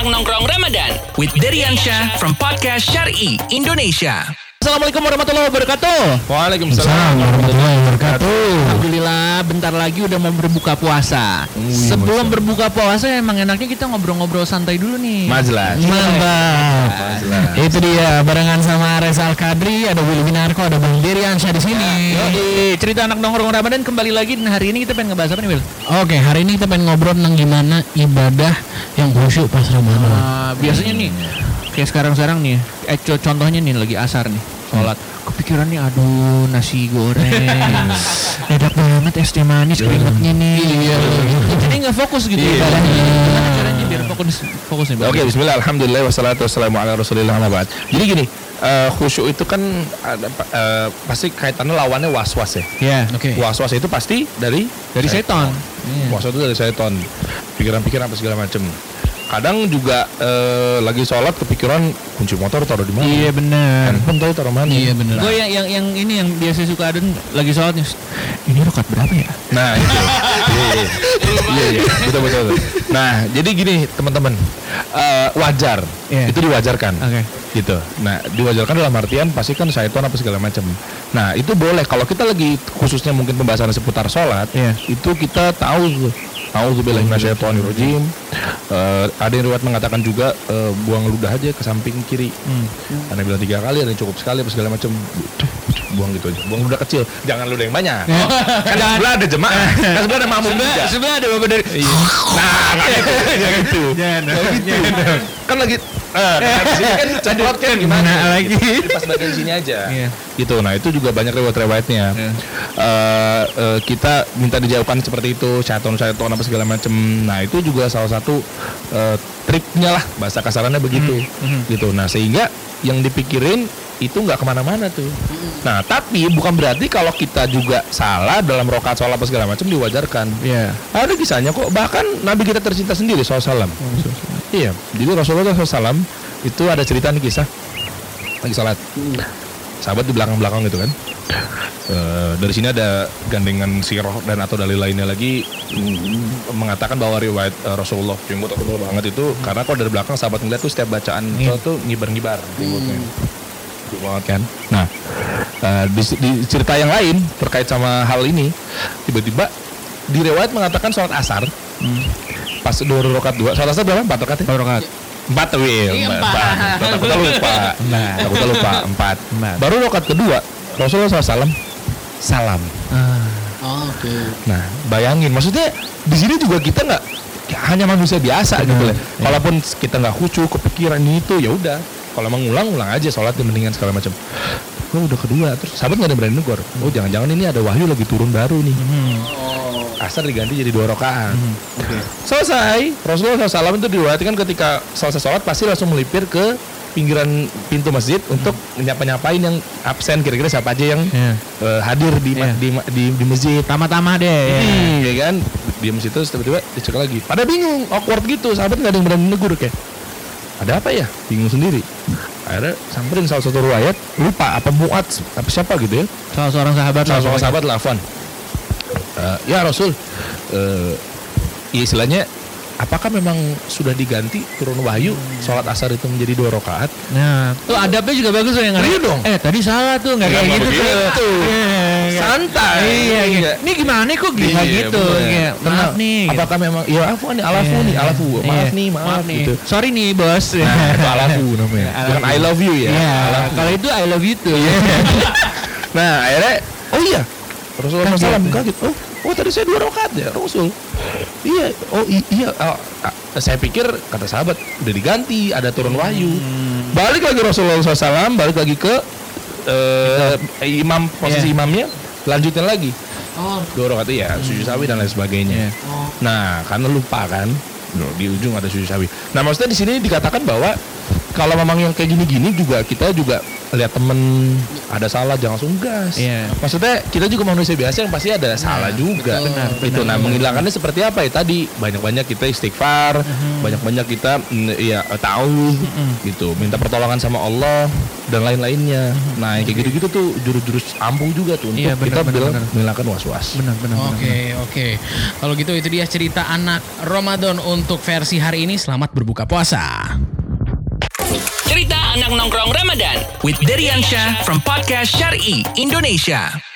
Anak Nongkrong Ramadan with Deriansyah from Podcast Syari Indonesia. Assalamualaikum warahmatullahi wabarakatuh. Waalaikumsalam warahmatullahi wabarakatuh. Bentar lagi udah mau berbuka puasa. Sebelum berbuka puasa emang enaknya kita ngobrol-ngobrol santai dulu nih. Majlas. Mantap. Itu dia barengan sama Reza Kadri, ada Willy Winarko, ada Bang Diriansyah di sini. Yoi, cerita anak nongkrong Ramadan kembali lagi dan hari ini kita pengen ngebahas apa nih Wil? Oke, hari ini kita pengen ngobrol tentang gimana ibadah yang khusyuk pas Ramadan. Ah, biasanya nih kayak sekarang-sekarang nih, eh, co- contohnya nih lagi asar nih, sholat. Kepikiran nih, aduh nasi goreng, enak banget es teh manis keringetnya nih. Iya. Jadi nggak fokus gitu. Gimana caranya biar fokus fokus nih? Bang? Oke, bismillah, alhamdulillah, wassalatu wassalamu ala rasulillah wa ba'd. Jadi gini, eh, khusyuk itu kan ada eh, pasti kaitannya lawannya was-was ya. Ya, Oke. Was-was itu pasti dari dari seton. Was-was itu dari setan. Pikiran-pikiran apa segala macem. Kadang juga eh, lagi sholat kepikiran kunci motor taruh di mana? Iya benar. Handphone tahu taruh mana? Iya bener. Gue yang yang yang ini yang biasa suka ada lagi sholatnya. Ini rokat berapa ya? Nah itu, iya, iya. iya, iya, betul betul. betul. Nah jadi gini teman-teman, Eh, wajar, Iya. itu diwajarkan, Oke. gitu. Nah diwajarkan dalam artian pasti kan syaitan apa segala macam. Nah itu boleh kalau kita lagi khususnya mungkin pembahasan seputar sholat, Iya. itu kita tahu Auzubillahi minasyaitonirrajim. Eh, ada yang riwayat mengatakan juga eh, buang ludah aja ke samping kiri. Hmm. Yang bilang tiga kali, ada yang cukup sekali apa segala macam. Buang gitu aja. Buang ludah kecil, jangan ludah yang banyak. kan di sebelah ada jemaah, kan sebelah ada makmum juga. Sebelah ada bapak dari Iya. Nah, gitu. Nggak gitu. Nggak gitu. Kan lagi eh, nah, sini kan cedot kan gimana? Mana lagi? Di pas bagian sini aja. Iya. Gitu. Nah, itu juga banyak riwayat-riwayatnya. Iya. Eh, eh, kita minta dijauhkan seperti itu, syaiton-syaiton apa segala macam. Nah, itu juga salah satu eh, triknya lah bahasa kasarannya begitu. Hmm. Gitu. Nah, sehingga yang dipikirin itu nggak ke mana-mana tuh. Nah, tapi bukan berarti kalau kita juga salah dalam rokaat sholat apa segala macam diwajarkan. Iya. Ada kisahnya kok. Bahkan Nabi kita tercinta sendiri SAW. Iya. Jadi Rasulullah SAW itu ada cerita nih kisah lagi sholat. Sahabat di belakang-belakang gitu kan. Eh, dari sini ada gandengan sirah dan atau dalil lainnya lagi mm, mengatakan bahwa riwayat eh, Rasulullah buat aku banget itu karena kalau dari belakang sahabat ngeliat tuh setiap bacaan sholat tuh ngibar-ngibar jenggotnya. Gede banget kan. Nah, eh, di, di cerita yang lain terkait sama hal ini, tiba-tiba di riwayat mengatakan sholat asar, pas dua rakaat dua, sholat asar berapa? Empat rakaat ya? Empat rakaat. Empat wil, Iya, empat. empat. empat. Takutnya lupa, Empat. takutnya lupa, empat. Empat. Baru rakaat kedua, Rasulullah SAW salam. Oh, Oke. Nah, bayangin, maksudnya di sini juga kita nggak ya, hanya manusia biasa gitu lah. Kalaupun kita nggak khusyuk, kepikiran ini itu, ya udah. Kalau mau ngulang, ulang aja sholat mendingan segala macam. Gue udah kedua, terus sahabat nggak ada yang berani negor. Oh, jangan-jangan ini ada wahyu lagi turun baru nih. Asar diganti jadi dua rakaat. Selesai. Rasulullah SAW itu diriwayatkan ketika selesai sholat pasti langsung melipir ke pinggiran pintu masjid untuk nyapa-nyapain yang absen kira-kira siapa aja yang Iya. eh, hadir di, Iya. di, di, di masjid. Tama-tama deh. ya. Hmm, ya kan diam situ terus tiba-tiba dicek lagi pada bingung awkward gitu sahabat nggak ada yang berani negur kayak ada apa ya? Bingung sendiri. Akhirnya samperin salah satu riwayat lupa apa muat apa siapa gitu ya. Salah seorang sahabat salah lah seorang sahabat telepon Eh, ya Rasul ya istilahnya apakah memang sudah diganti turun wahyu sholat asar itu menjadi dua rakaat Nah, tuh adabnya juga bagus tuh yang Iya dong. Eh, tadi salah tuh, nggak kayak gitu tuh. Iya, iya. santai Iya, iya. Ini gimana kok gila Iya, gitu? Kayak, maaf nih. gitu. apakah memang ya afu nih alafu Iya. nih alafu maaf Iya. nih maaf, gitu Sorry nih, Bos. Nah, itu alafu namanya. I love Bukan I you. love you ya. Iya, Alafu. kalau itu I love you tuh. Nah, akhirnya oh iya. Rasulullah Kaget. SAW kaget. Oh, oh tadi saya dua rakaat ya, Rasul. Iya, oh iya. Oh, saya pikir kata sahabat udah diganti, ada turun wahyu. Hmm. Balik lagi Rasulullah SAW, balik lagi ke eh, imam posisi Iya. imamnya, lanjutin lagi. Oh, Dua rakaat ya, sujud sawi dan lain sebagainya. Iya. Nah, karena lupa kan, di ujung ada sujud sawi. Nah, maksudnya di sini dikatakan bahwa kalau memang yang kayak gini-gini juga kita juga lihat temen ada salah jangan langsung gas. Iya. Maksudnya kita juga manusia biasa yang pasti ada salah juga. Benar, Itu benar, nah benar. menghilangkannya seperti apa ya tadi banyak-banyak kita istighfar, Mhm. banyak-banyak kita mm, ya tahu gitu, minta pertolongan sama Allah dan lain-lainnya. Nah, yang kayak gitu-gitu tuh jurus-jurus ampuh juga tuh untuk Iya, benar, kita benar, bilang benar. menghilangkan was-was. Benar, benar, benar. Oke, oke. Kalau gitu itu dia cerita anak Ramadan untuk versi hari ini. Selamat berbuka puasa. Anak nongkrong Ramadan with Derian Syah from podcast Syari Indonesia.